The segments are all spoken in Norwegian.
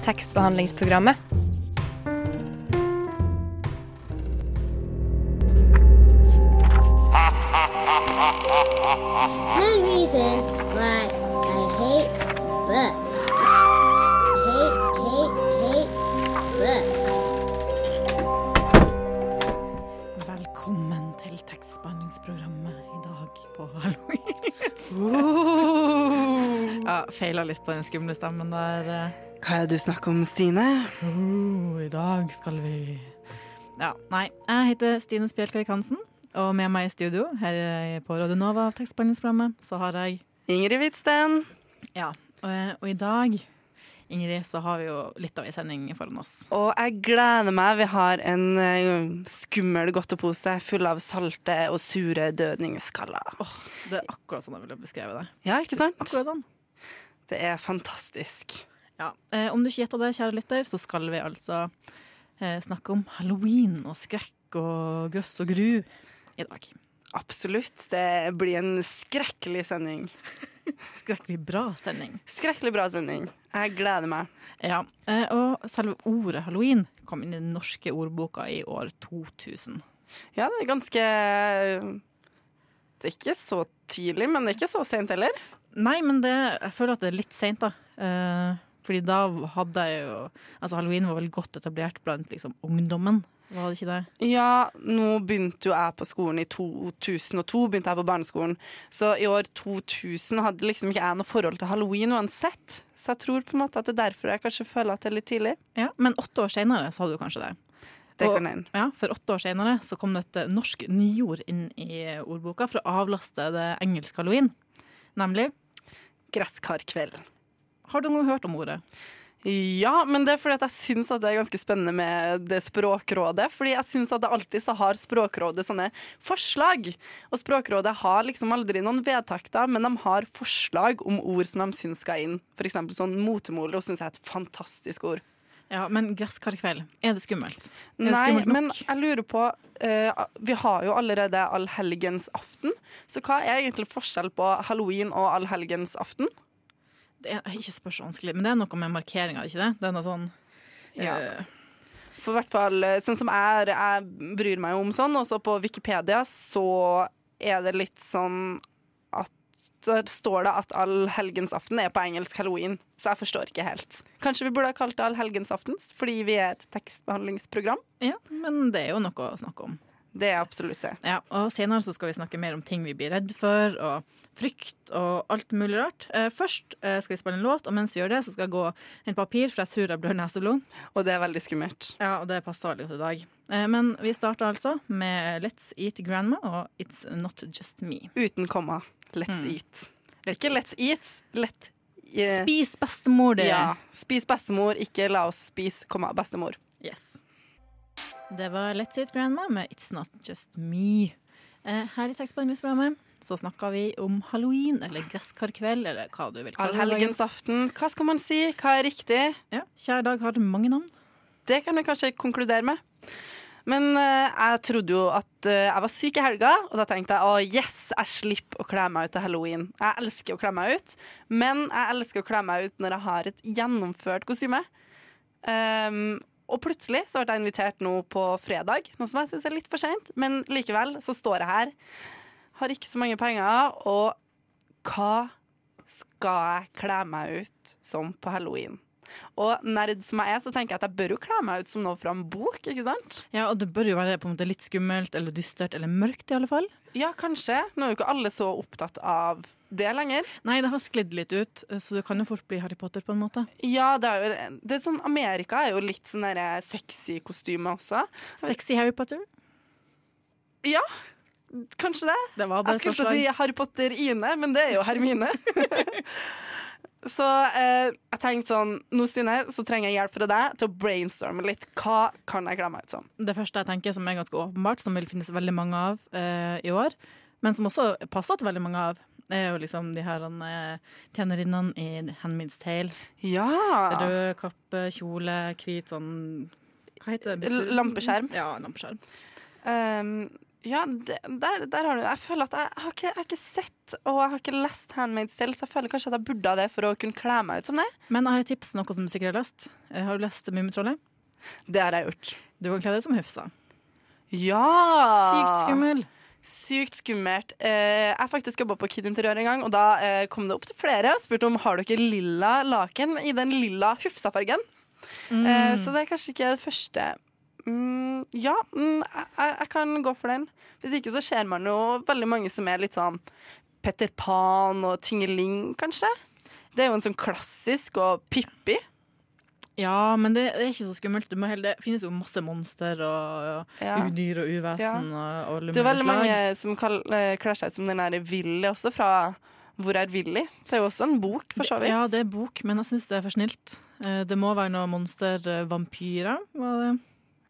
tekstbehandlingsprogrammet. Ten reasons why I hate books. Feila litt på den skumle stemmen der. Hva er det du snakker om, Stine? Oh, I dag skal vi Ja, nei. Jeg heter Stine Spjelkavik Hansen, og med meg i studio her på Radio Nova tekstbehandlingsprogrammet så har jeg Ingrid Hvitsten. Ja, og, og i dag, Ingrid, så har vi jo litt av ei sending foran oss. Og jeg gleder meg. Vi har en eh, skummel godtepose full av salte og sure dødningsskaller. Åh, det er akkurat sånn jeg ville beskrevet det. Ja, ikke sant? Akkurat sånn. Det er fantastisk. Ja, eh, Om du ikke gjetta det, kjære lytter, så skal vi altså eh, snakke om halloween og skrekk og grøss og gru i dag. Absolutt. Det blir en skrekkelig sending. Skrekkelig bra sending. Skrekkelig bra sending. Jeg gleder meg. Ja, eh, Og selve ordet halloween kom inn i den norske ordboka i år 2000. Ja, det er ganske Det er ikke så tidlig, men det er ikke så sent heller. Nei, men det, jeg føler at det er litt seint, da. Eh, fordi da hadde jeg jo Altså, halloween var vel godt etablert blant liksom ungdommen, var det ikke det? Ja, nå begynte jo jeg på skolen i 2002, begynte jeg på barneskolen. Så i år 2000 hadde liksom ikke jeg noe forhold til halloween uansett. Så jeg tror på en måte at det er derfor jeg kanskje føler at det er litt tidlig. Ja, Men åtte år seinere så hadde du kanskje det. Det Og- kan hende. Ja, For åtte år senere så kom det et norsk nyord inn i ordboka for å avlaste det engelske halloween. Nemlig Gresskarkveld. Har du noen hørt om ordet? Ja, men det er fordi at jeg syns det er ganske spennende med det Språkrådet. Fordi jeg syns at det alltid så har Språkrådet sånne forslag. Og Språkrådet har liksom aldri noen vedtakter, men de har forslag om ord som de syns skal inn. Eksempel sånn og syns jeg er et fantastisk ord. Ja, Men gresskarkveld, er det skummelt? Er det Nei, skummelt nok? men jeg lurer på uh, Vi har jo allerede allhelgensaften. Så hva er egentlig forskjell på halloween og allhelgensaften? Det er ikke spørs vanskelig, men det er noe med markeringa, ikke det? Det er noe sånn Ja. eh, For hvert fall, eh, sånn som jeg, jeg bryr meg om sånn, også på Wikipedia så er det litt sånn står det at allhelgensaften er på engelsk halloween, så jeg forstår ikke helt. Kanskje vi burde ha kalt det allhelgensaften fordi vi er et tekstbehandlingsprogram? ja, men det er jo noe å snakke om. Det er absolutt det. Ja, og Senere så skal vi snakke mer om ting vi blir redd for, og frykt og alt mulig rart. Eh, først eh, skal vi spille en låt, og mens vi gjør det, så skal jeg gå en papir, for jeg tror jeg blør neseblod. Og det er veldig skummelt. Ja, og det passer veldig godt i dag. Eh, Men vi starter altså med Let's Eat Grandma og It's Not Just Me. Uten komma. Let's eat. Ikke let's eat, let yeah. Spis bestemor det! Ja. Spis bestemor, ikke la oss spise, komma, bestemor. Yes. Det var Let's Eat Grandma med It's Not Just Me. Eh, Her i tekstbehandlingsprogrammet så snakka vi om halloween, eller gresskarkveld, eller hva du vil kalle det. Allhelgensaften, hva skal man si? Hva er riktig? Ja, Kjære dag har mange navn. Det kan vi kanskje konkludere med. Men uh, jeg trodde jo at uh, jeg var syk i helga, og da tenkte jeg å yes, jeg slipper å kle meg ut til halloween. Jeg elsker å kle meg ut, men jeg elsker å kle meg ut når jeg har et gjennomført kostyme. Um, og plutselig så ble jeg invitert nå på fredag, noe som jeg syns er litt for seint. Men likevel så står jeg her, har ikke så mange penger, og hva skal jeg kle meg ut som på halloween? Og nerd som jeg er, så tenker jeg at jeg bør jo kle meg ut som noe fra en bok, ikke sant? Ja, og det bør jo være på en måte litt skummelt eller dystert eller mørkt, i alle fall. Ja, kanskje. Nå er jo ikke alle så opptatt av det lenger. Nei, det har sklidd litt ut, så det kan jo fort bli Harry Potter på en måte. Ja, det er jo det er sånn, Amerika er jo litt sånn derre sexy kostyme også. Sexy Harry Potter. Ja, kanskje det. Det var bare Jeg skulle til å si Harry Potter-Ine, men det er jo Hermine. så eh, jeg tenkte sånn Nå, Stine, så trenger jeg hjelp fra deg til å brainstorme litt. Hva kan jeg glemme ut som? Det første jeg tenker som er ganske åpenbart, som vil finnes veldig mange av eh, i år, men som også passer til veldig mange av, er jo liksom de her eh, tjenerinnene i Handmaid's Tale. Ja! Rød kappe, kjole, hvit sånn Hva heter det? Lampeskjerm. Ja, lampeskjerm. Um, Ja, det, der, der har du Jeg føler at jeg, har ikke, jeg har ikke sett og jeg har ikke lest Handmade selv, så jeg føler kanskje at jeg burde ha det for å kunne kle meg ut som det. Men jeg har et tips, noe som du sikkert har lest. Eh, Har du lest Mummitrollet? Det har jeg gjort. Du kan kle deg som Hufsa. Ja! Sykt skummel. Sykt skummelt. Eh, jeg faktisk jobba på Kid Interiør en gang, og da eh, kom det opp til flere og spurte om har dere lilla laken i den lilla Hufsa-fargen. Eh, så det er kanskje ikke det første. Mm, ja, mm, jeg, jeg kan gå for den. Hvis ikke så ser man jo veldig mange som er litt sånn Petter Pan og Tingeling, kanskje. Det er jo en sånn klassisk og Pippi. Ja, men det, det er ikke så skummelt. Det finnes jo masse monster og, og Ja. udyr og uvesen. Og, og Det er veldig mange som eh, kler seg ut som den der Willy også, fra Hvor er Willy? Det er jo også en bok, for så vidt. Ja, det er bok, men jeg syns det er for snilt. Eh, Det må være noe monster-vampyrer. var det?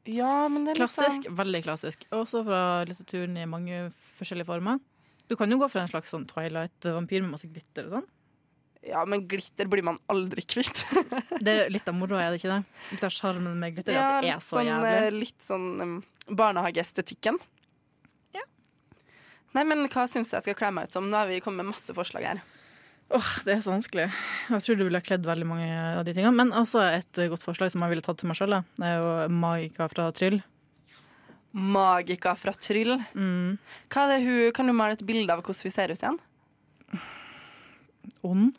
Ja, men det er Klassisk. sånn- Veldig klassisk. Også fra litteraturen i mange forskjellige former. Du kan jo gå for en slags sånn Twilight-vampyr med masse glitter og sånn. Ja, men glitter blir man aldri kvitt. Det er litt av moroa, er det ikke det? Litt av sjarmen med glitter ja, at det er så sånn, jævlig. eh, Litt sånn um, barnehageestetikken. Ja. Nei, men hva syns du jeg skal kle meg ut som? Nå har vi kommet med masse forslag her. Åh, Det er så vanskelig. Jeg tror du ville kledd veldig mange av de tingene. Men også et eh, godt forslag som jeg ville tatt til meg sjøl. Det er jo Magika fra Tryll. Magika fra Tryll. Mm. Hva er det hun, kan du male et bilde av hvordan hun ser ut igjen? Ond.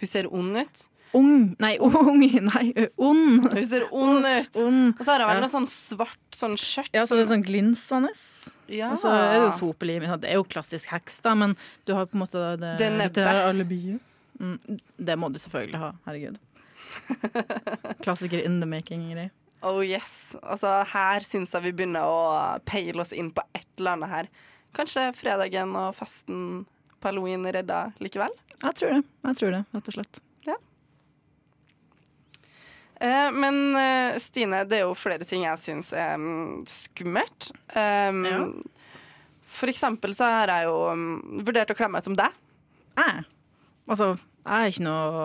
Hun ser ond ut. Ung Nei, ung! Nei, ond! Hun ser ond ut. On. Og så har hun vel Ja. noe sånn svart sånn skjørt. Ja, så det er sånn glinsende. Ja. Og så er det jo sopelim. Det er jo klassisk heks, da, men du har på en måte det, Det litterære alibiet. Mm, det må du selvfølgelig ha. Herregud. Klassiker in the making. Ingrid. Oh yes. Altså, her syns jeg vi begynner å peile oss inn på et eller annet her. Kanskje fredagen og festen på halloween redda likevel? Jeg tror det. Jeg tror det, rett og slett. Eh, men eh, Stine, det er jo flere ting jeg syns er mm, skummelt. Um, Ja. For eksempel så har jeg jo mm, vurdert å klemme meg ut som deg. Jeg Altså, jeg er ikke noe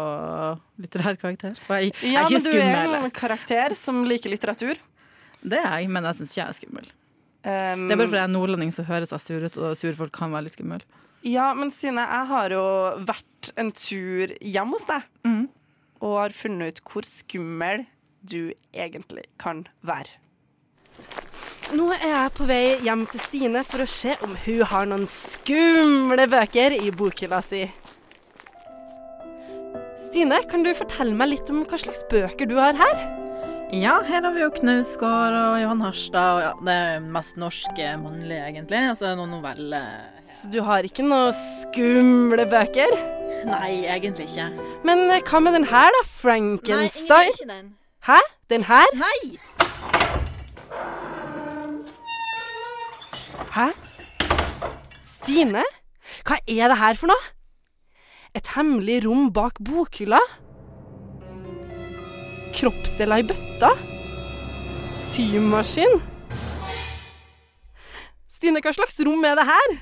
litterær karakter. Og jeg, jeg Ja, er men ikke du er en karakter som liker litteratur. Det er jeg, men jeg syns ikke jeg er skummel. Um, Det er bare fordi jeg er nordlending, som høres jeg sur ut, og sure folk kan være litt skumle. Ja, men Stine, jeg har jo vært en tur hjem hos deg. Mhm. Og har funnet ut hvor skummel du egentlig kan være. Nå er jeg på vei hjem til Stine for å se om hun har noen skumle bøker i bokhylla si. Stine, kan du fortelle meg litt om hva slags bøker du har her? Ja, her har vi jo Knausgård og Johan Harstad, og ja, det er mest norske mannlige, egentlig. Og så det noen noveller. Så du har ikke noen skumle bøker? Nei, egentlig ikke. Men eh, hva med den her, da? Frankenstein? Nei, ikke den. Hæ? Den her? Nei! Hæ? Stine? Hva er det her for noe? Et hemmelig rom bak bokhylla? Kroppsdeler i bøtta? Symaskin? Stine, hva slags rom er det her?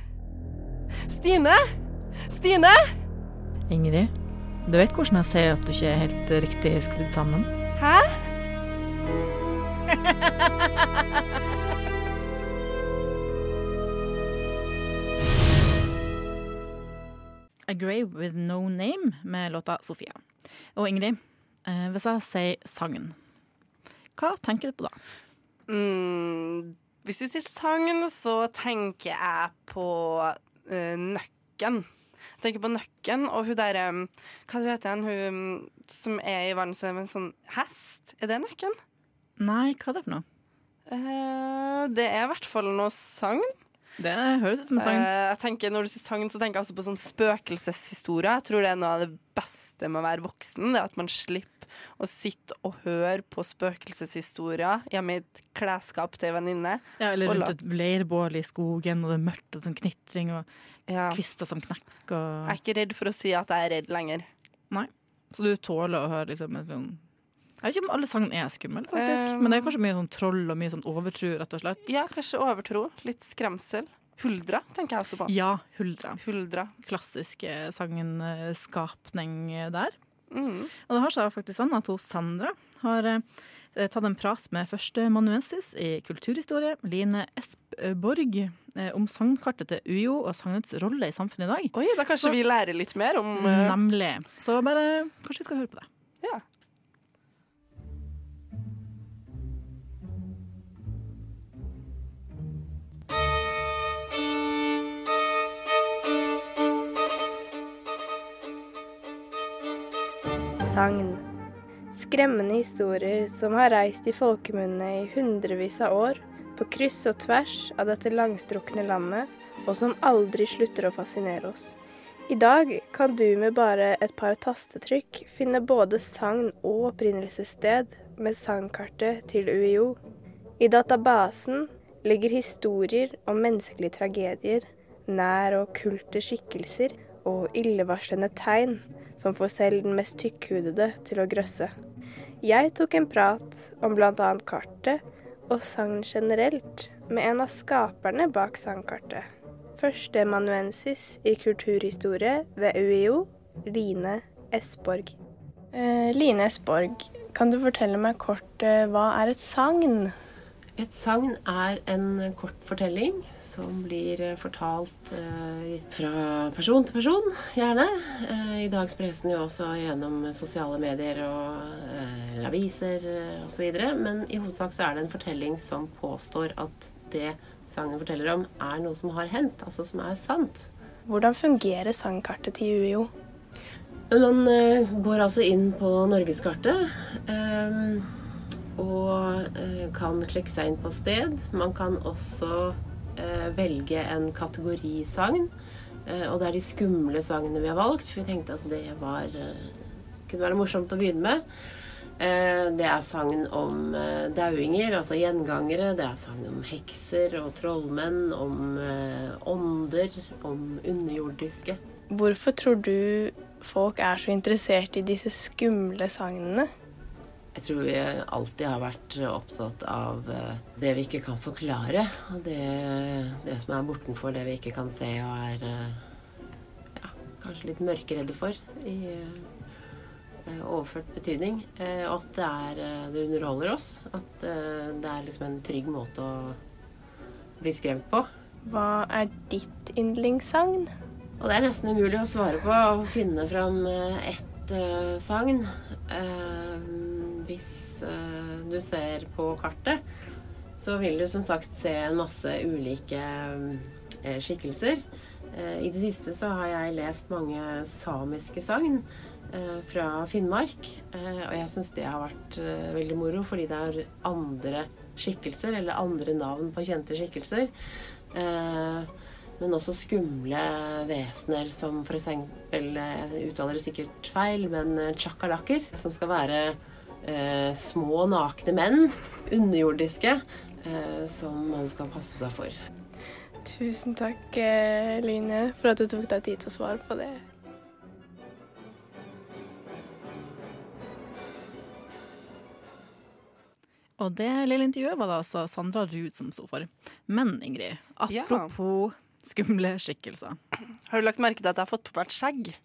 Stine? Stine? Ingrid, du vet hvordan jeg ser at du ikke er helt riktig skrudd sammen? Hæ? A Grave With No Name med låta Sofia. Og Ingrid, hvis jeg sier sangen, hva tenker du på da? Mm, hvis du sier sagn, så tenker jeg på uh, Nøkken. Jeg tenker på Nøkken og hun derre Hva heter hun hun mm, som er i verdensrommet en sånn hest? Er det Nøkken? Nei, hva er det for noe? Uh, det er i hvert fall noe sagn. Det høres ut som en sang. Uh, jeg tenker, når du sier sangen, så tenker jeg også på sånn spøkelseshistorie. Jeg tror det er noe av det beste med å være voksen. Det er At man slipper å sitte og høre på spøkelseshistorier hjemme i et klesskap til ei venninne. Ja, eller rundt et leirbål i skogen, og det er mørkt og sånn knitring og Ja. kvister som knekker. Jeg er ikke redd for å si at jeg er redd lenger. Nei. Så du tåler å høre liksom en sånn Jeg vet ikke om alle sagn er skumle, faktisk. Um, Men det er kanskje mye sånn troll og mye sånn overtro, rett og slett. Ja, kanskje overtro. Litt skremsel. Huldra tenker jeg også på. Ja, Huldra. Huldra. Klassiske sangen eh, skapning der. Mm. Og det har seg faktisk sånn at hun Sandra har eh, tatt en prat med førstemanuensis i kulturhistorie, Line Espborg, eh, om sangkartet til UiO og sangens rolle i samfunnet i dag. Oi, da kanskje Så- vi lærer litt mer om uh... Nemlig. Så bare kanskje vi skal høre på det. Ja. Sagn. Skremmende historier som har reist i folkemunne i hundrevis av år, på kryss og tvers av dette langstrukne landet, og som aldri slutter å fascinere oss. I dag kan du med bare et par tastetrykk finne både sagn og opprinnelsessted med sagnkartet til UiO. I databasen ligger historier om menneskelige tragedier, nær og kulte skikkelser og illevarslende tegn som får selv den mest tykkhudede til å grøsse. Jeg tok en prat om bl.a. kartet og sangen generelt med en av skaperne bak sangkartet. Førsteamanuensis i kulturhistorie ved UiO, Line Esborg. Eh, Line Esborg, kan du fortelle meg kort eh, hva er et sagn? Et sagn er en kort fortelling som blir eh, fortalt eh, fra person til person, gjerne. Eh, I dag spres den jo også gjennom sosiale medier og eh, aviser eh, osv. Men i hovedsak så er det en fortelling som påstår at det sangen forteller om, er noe som har hendt, altså som er sant. Hvordan fungerer sangkartet til UiO? Man eh, går altså inn på norgeskartet. eh, og eh, kan klikke seg inn på sted. Man kan også eh, velge en kategorisagn. Eh, og det er de skumle sangene vi har valgt, for vi tenkte at det var, kunne være morsomt å begynne med. Det er sagn om dauinger, altså gjengangere. Det er sagn om hekser og trollmenn, om ånder, om underjordiske. Hvorfor tror du folk er så interessert i disse skumle sagnene? Jeg tror vi alltid har vært opptatt av eh, det vi ikke kan forklare. Og det, det som er bortenfor det vi ikke kan se og er eh, ja, kanskje litt mørkeredde for i uh, overført betydning. Eh, Og at det, er, uh, det underholder oss. At det er liksom en trygg måte å bli skremt på. Hva er ditt yndlingssagn? Og det er nesten umulig å svare på og finne fram ett sagn. Eh, hvis eh, du ser på kartet, så vil du som sagt se en masse ulike eh, skikkelser. Eh, I det siste så har jeg lest mange samiske sagn fra Finnmark. Og jeg syns det har vært veldig moro, fordi det er andre skikkelser, eller andre navn på kjente skikkelser. Men også skumle vesener som f.eks. Jeg uttaler det sikkert feil, men eh. Som skal være eh, små, nakne menn. Underjordiske. Eh, som man skal passe seg for. Tusen takk, eh, Line, for at du tok deg tid til å svare på det. Og det lille intervjuet var det altså Sandra Ruud som sto for. Men Ingrid, Ja. apropos skumle skikkelser. Har du lagt merke til at jeg har fått på meg et skjegg?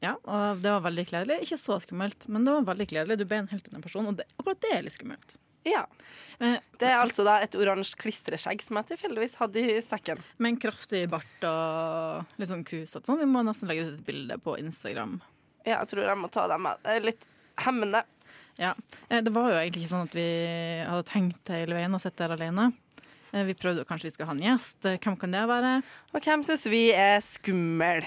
Ja, og det var veldig kledelig. Ikke så skummelt, men det var veldig kledelig. Du ble en helt annen person, og det, akkurat det er litt skummelt. Ja. Eh, Det er altså da et oransje klistreskjegg som jeg tilfeldigvis hadde i sekken. Med en kraftig bart og litt sånn krusete sånn. Vi må nesten legge ut et bilde på Instagram. Ja, jeg tror jeg må ta dem med. Det er litt hemmende. Ja. Eh, Det var jo egentlig ikke sånn at vi hadde tenkt hele veien å sitte der alene. Eh, Vi prøvde kanskje vi skulle ha en gjest. Hvem kan det være? Og hvem syns vi er skummel?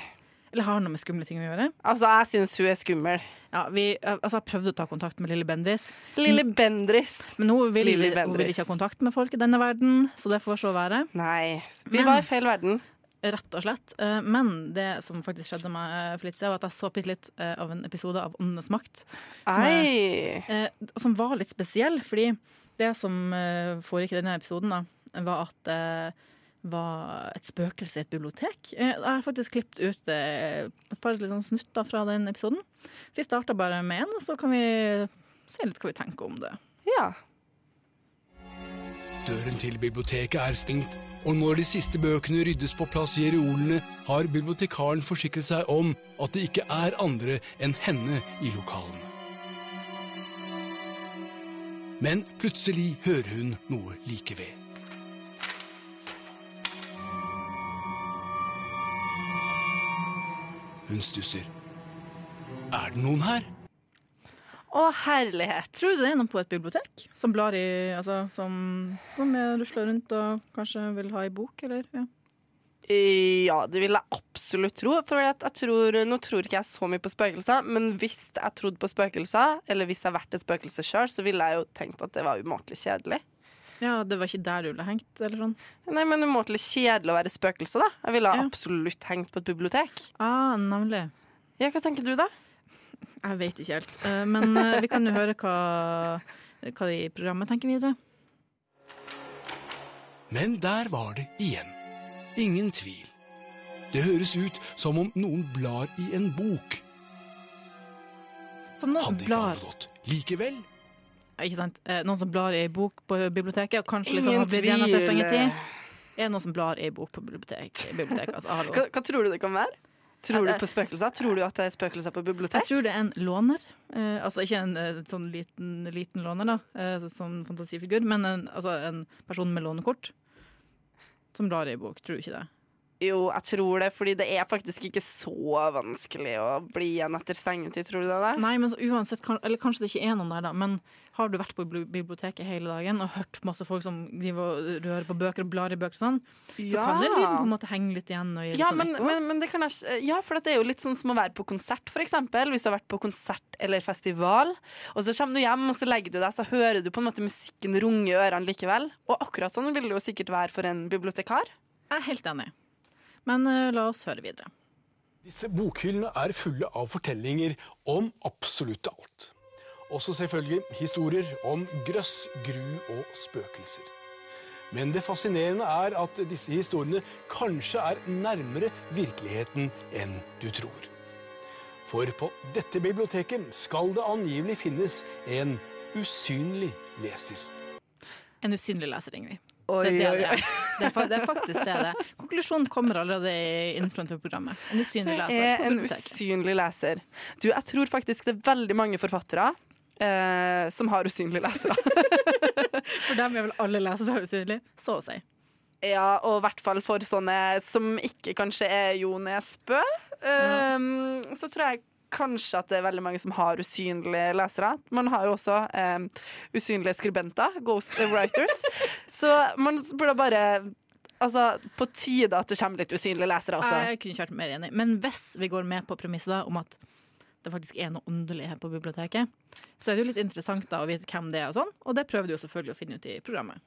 Eller har noe med skumle ting å gjøre? Altså, jeg syns hun er skummel. Ja, vi, eh, altså, jeg prøvde å ta kontakt med Lille Bendris, Lille Bendris. men hun vil, Lille hun vil ikke ha kontakt med folk i denne verden, så det får så være. Nei. Vi Men- var i feil verden. Rett og slett. Eh, Men det som faktisk skjedde meg eh, for litt siden, var at jeg så bitte litt av en episode av Åndenes makt. Som er- som var litt spesiell, fordi det som foregikk i denne episoden, da, var at var et spøkelse i et bibliotek. Eh, Jeg har faktisk klippet ut eh, et par liksom, snutter fra den episoden. Så vi starter bare med en, og så kan vi se litt hva vi tenker om det. Ja. Døren til biblioteket er stengt, og når de siste bøkene ryddes på plass i reolene, har bibliotekaren forsikret seg om at det ikke er andre enn henne i lokalene. Men plutselig hører hun noe like ved. Hun stusser. Er det noen her? Å, herlighet. Tror du det er noen på et bibliotek som blar i Altså som, som er- rusler rundt og kanskje vil ha ei bok, eller? Ja. Ja, det vil jeg absolutt tro. For jeg tror, nå tror ikke jeg så mye på spøkelser, men hvis jeg trodde på spøkelser, eller hvis jeg har vært et spøkelse sjøl, så ville jeg jo tenkt at det var umåtelig kjedelig. Ja, det var ikke der du ville hengt, eller sånn? Nei, men umåtelig kjedelig å være spøkelse, da. Jeg ville Ja. absolutt hengt på et bibliotek. Ah, nemlig. Ja, hva tenker du, da? Jeg vet ikke helt. Eh, Men eh, vi kan jo høre hva, hva de i programmet tenker videre. Men der var det igjen. Ingen tvil. Det høres ut som om noen blar i en bok. Som noen Hadde ikke blar alle gått likevel? Ikke sant? Eh, Noen som blar i bok på biblioteket, og kanskje liksom Ingen har blitt igjen etter tvil. Er det noen som blar i bok på bibliotek, biblioteket? Altså. Hva, hva tror du det kan være? Tror du Eh, på spøkelser? Tror du at det er spøkelser på bibliotek? Jeg tror det er en låner. Eh, altså ikke en eh, sånn liten, liten låner, da, eh, som fantasifigur, men en, altså en person med lånekort som blar i bok. Tror du ikke det? Jo, jeg tror det, fordi det er faktisk ikke så vanskelig å bli igjen etter stengetid, tror du det? er det? Nei, men så uansett, eller kanskje det ikke er noen der, da, men har du vært på biblioteket hele dagen og hørt masse folk som driver og rører på bøker og blar i bøker og sånn, så kan det på en måte henge litt igjen. Og gi litt Ja, sånn men, men, men det kan jeg, ja, for det er jo litt sånn som å være på konsert, for eksempel. Hvis du har vært på konsert eller festival, og så kommer du hjem og så legger du deg, så hører du på en måte musikken runge i ørene likevel. Og akkurat sånn vil det jo sikkert være for en bibliotekar. Jeg er helt enig. Men eh, la oss høre videre. Disse bokhyllene er fulle av fortellinger om absolutt alt. Også selvfølgelig historier om grøss, gru og spøkelser. Men det fascinerende er at disse historiene kanskje er nærmere virkeligheten enn du tror. For på dette biblioteket skal det angivelig finnes en usynlig leser. En usynlig leser, Ingrid. Oi, det, er det, det, er. Det, er, faktisk det det er. Konklusjonen kommer allerede i introen til programmet. En usynlig Det er en usynlig leser. Du, jeg tror faktisk det er veldig mange forfattere eh, som har usynlige lesere. For dem er vel alle lesere usynlige, så å si. Ja, og i hvert fall for sånne som ikke kanskje er Jo Nesbø. Um, Så tror jeg kanskje at det er veldig mange som har usynlige lesere. Man har jo også eh, usynlige skribenter, ghost writers. Så man burde bare Altså, på tide at det kommer litt usynlige lesere også. Jeg kunne ikke vært mer enig. Men hvis vi går med på premisset da, om at det faktisk er noe åndelig her på biblioteket, så er det jo litt interessant da å vite hvem det er og sånn, og det prøver du jo selvfølgelig å finne ut i programmet.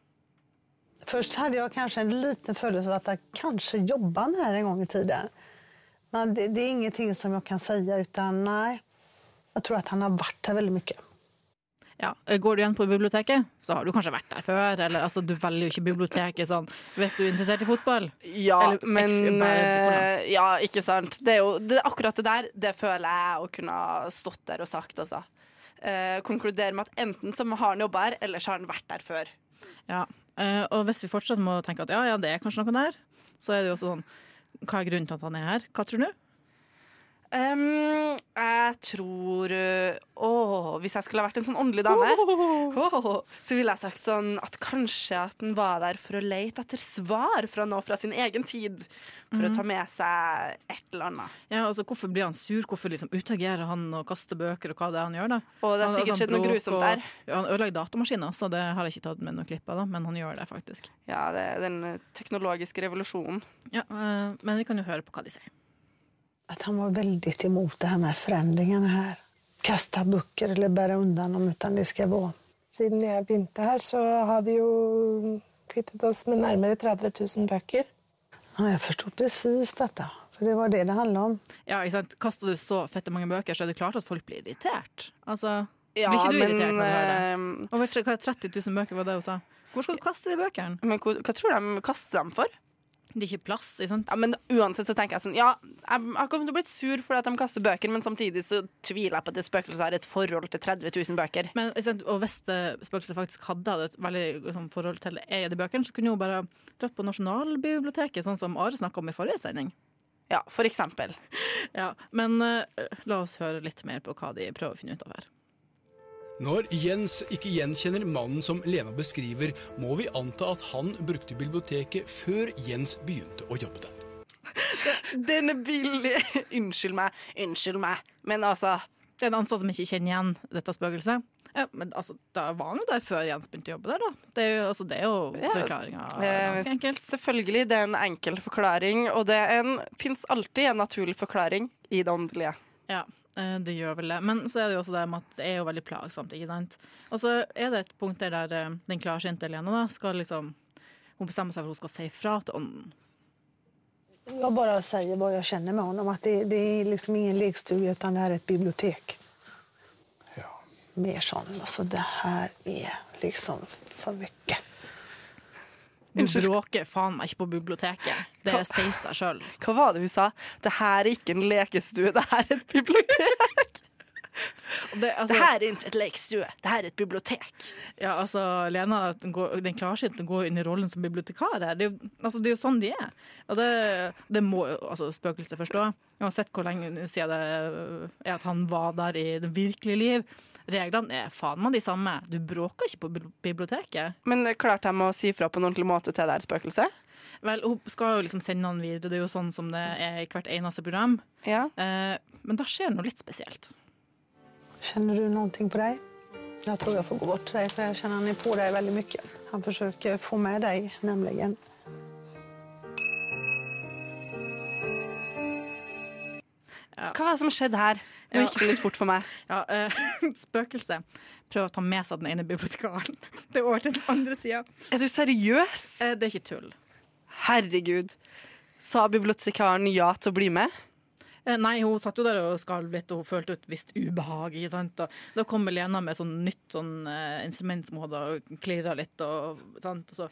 Først hadde jeg kanskje en liten følelse av at jeg kanskje jobbet her en gang i tiden. Men det, det är ingenting som jag kan säga utan nej. Jag tror att han har varit här väldigt mycket. Ja, Går du igjen på biblioteket, så har du kanskje vært der før. Eller altså, du velger jo ikke biblioteket sånn hvis du er interessert i fotball. Ja, Eller men eh, Ja, ikke sant. Det er jo det, akkurat det der, det føler jeg å kunne ha stått der og sagt, altså. Eh, konkludere med at enten så har han jobba her, eller så har han vært der før. Ja, eh, Og hvis vi fortsatt må tenke at ja, ja, det er kanskje noe der, så er det jo også sånn Hva er grunnen til at han er her? Hva tror du? Um, jeg tror Å, Åh, hvis jeg skulle ha vært en sånn åndelig dame, åh, så ville jeg sagt sånn at kanskje at han var der for å lete etter svar fra nå fra sin egen tid. For å ta med seg et eller annet. Ja, altså Hvorfor blir han sur? Hvorfor liksom utagerer han og kaster bøker? Og hva det er han gjør da? Og det har sikkert altså, skjedd noe grusomt og- der. Ja, han ødelegger datamaskiner, så det har jeg ikke tatt med noe klipp av, da, men han gjør det faktisk. Ja, det er den teknologiske revolusjonen. Ja, eh, Men vi kan jo høre på hva de sier. Att han var veldig imot det her med forandringene her. Kasta bøker eller bære undan dem utan det skal være. Siden jeg begynte her, så har vi jo kvittet oss med nærmere 30 000 bøker. Ja, jeg forsto precis dette. For det var det det handla om. Ja, ikke sant? Kaster du så fette mange bøker, så er det klart at folk blir irritert. Altså, Ja, blir ikke du men, irritert når du hører det? Over tre- hva, 30 000 bøker var det hun sa. Hvor skal du kaste de bøkene? men hva, hva tror de kaster dem for? Det er ikke plass, ikke sant? Ja, men uansett så tenker jeg sånn Ja, jeg har kommet til å bli sur fordi at de kaster bøker, men samtidig så tviler jeg på at det spøkelset har et forhold til 30 000 bøker. Men, og hvis det spøkelset faktisk hadde et veldig sånn, forhold til en av de bøkene, så kunne hun bare dratt på Nasjonalbiblioteket, sånn som Are snakka om i forrige sending. Ja, for eksempel. Ja, Men uh, la oss høre litt mer på hva de prøver å finne ut av her. Når Jens ikke gjenkjenner mannen som Lena beskriver, må vi anta at han brukte biblioteket før Jens begynte å jobbe der. Denne billige! Unnskyld meg, unnskyld meg. Men altså Det er en ansatt som ikke kjenner igjen dette spøkelset. Ja, men altså, Da var han jo der før Jens begynte å jobbe der, da. Det er jo, altså, det er jo forklaringa Ja, enkelt. Selvfølgelig, det er en enkel forklaring, og det fins alltid en naturlig forklaring i det åndelige. Ja, eh, det gjør vel det. Men så er det jo også det med at det er jo veldig plagsomt, ikke sant. Og så er det et punkt der, der eh, den klarsynte Lena da, skal liksom Hun bestemmer seg for at hun skal si fra til ånden. Jeg bare sier hva jeg kjenner med ham. Att det, det er liksom ingen lekstuga men det er et bibliotek. Ja. Mer sånn altså, det her er liksom for mycket. Du bråker faen meg ikke på biblioteket. Det sier seg sjøl. Hva var det hun sa? Det her er ikke en lekestue, det her er et bibliotek. Det, altså, Det her er ikke et lekestue, det her er et bibliotek. ja, altså, Lena, den, går, den klarsynte går inn i rollen som bibliotekar her. Det altså, det er jo sånn de er. Og det, det må altså, spøkelset forstå. Uansett hvor lenge siden det er at han var der i det virkelige liv. Reglene er faen meg de samme. Du bråker ikke på biblioteket. Men klarte de å si fra på en ordentlig måte til det her spøkelset? Vel, Hun skal jo liksom sende han videre, det er jo sånn som det er i hvert eneste program. Ja. Eh, men da skjer noe litt spesielt. Känner du någonting på dig? Jag tror jag får gå bort till dig för jag känner han är på dig väldigt mycket. Han försöker få med dig nämligen. Hva var det som skjedde her? Nå gikk det litt fort for meg. Ja, uh, Spøkelset prøver å ta med seg den ene bibliotekaren det er over til den andre sida. Er du seriøs? Uh, det er ikke tull. Herregud. Sa bibliotekaren ja til å bli med? Eh, nei, hun satt jo der og skalv litt, og hun følte et visst ubehag. ikke sant? Og da kom Lena med sånn nytt sånn, eh, instrument som hun hadde klirra litt. og sant? Og så,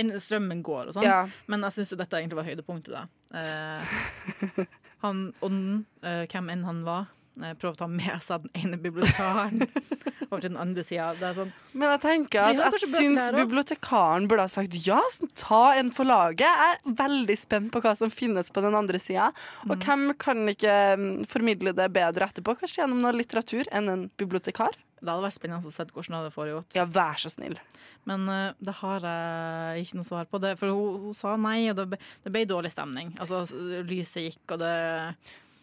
en, strømmen går og sånn. Ja. Men jeg syns jo dette egentlig var høydepunktet. da. Eh, han ånden, eh, hvem enn han var, eh, prøver å ta med seg den ene bibliotekaren over til den andre sida. Er sånn Men jeg tenker at jeg syns bibliotekaren burde ha sagt ja. Ta en for laget. Jeg er veldig spent på hva som finnes på den andre sida. Og Mm. hvem kan ikke mm, formidle det bedre etterpå? Kanskje gjennom noe litteratur enn en bibliotekar? Det hadde vært spennende å se hvordan det hadde foregått. Ja, vær så snill. Men uh, det har jeg ikke noe svar på. Det, for hun, hun sa nei, og det ble, det ble dårlig stemning. Altså, lyset gikk, og det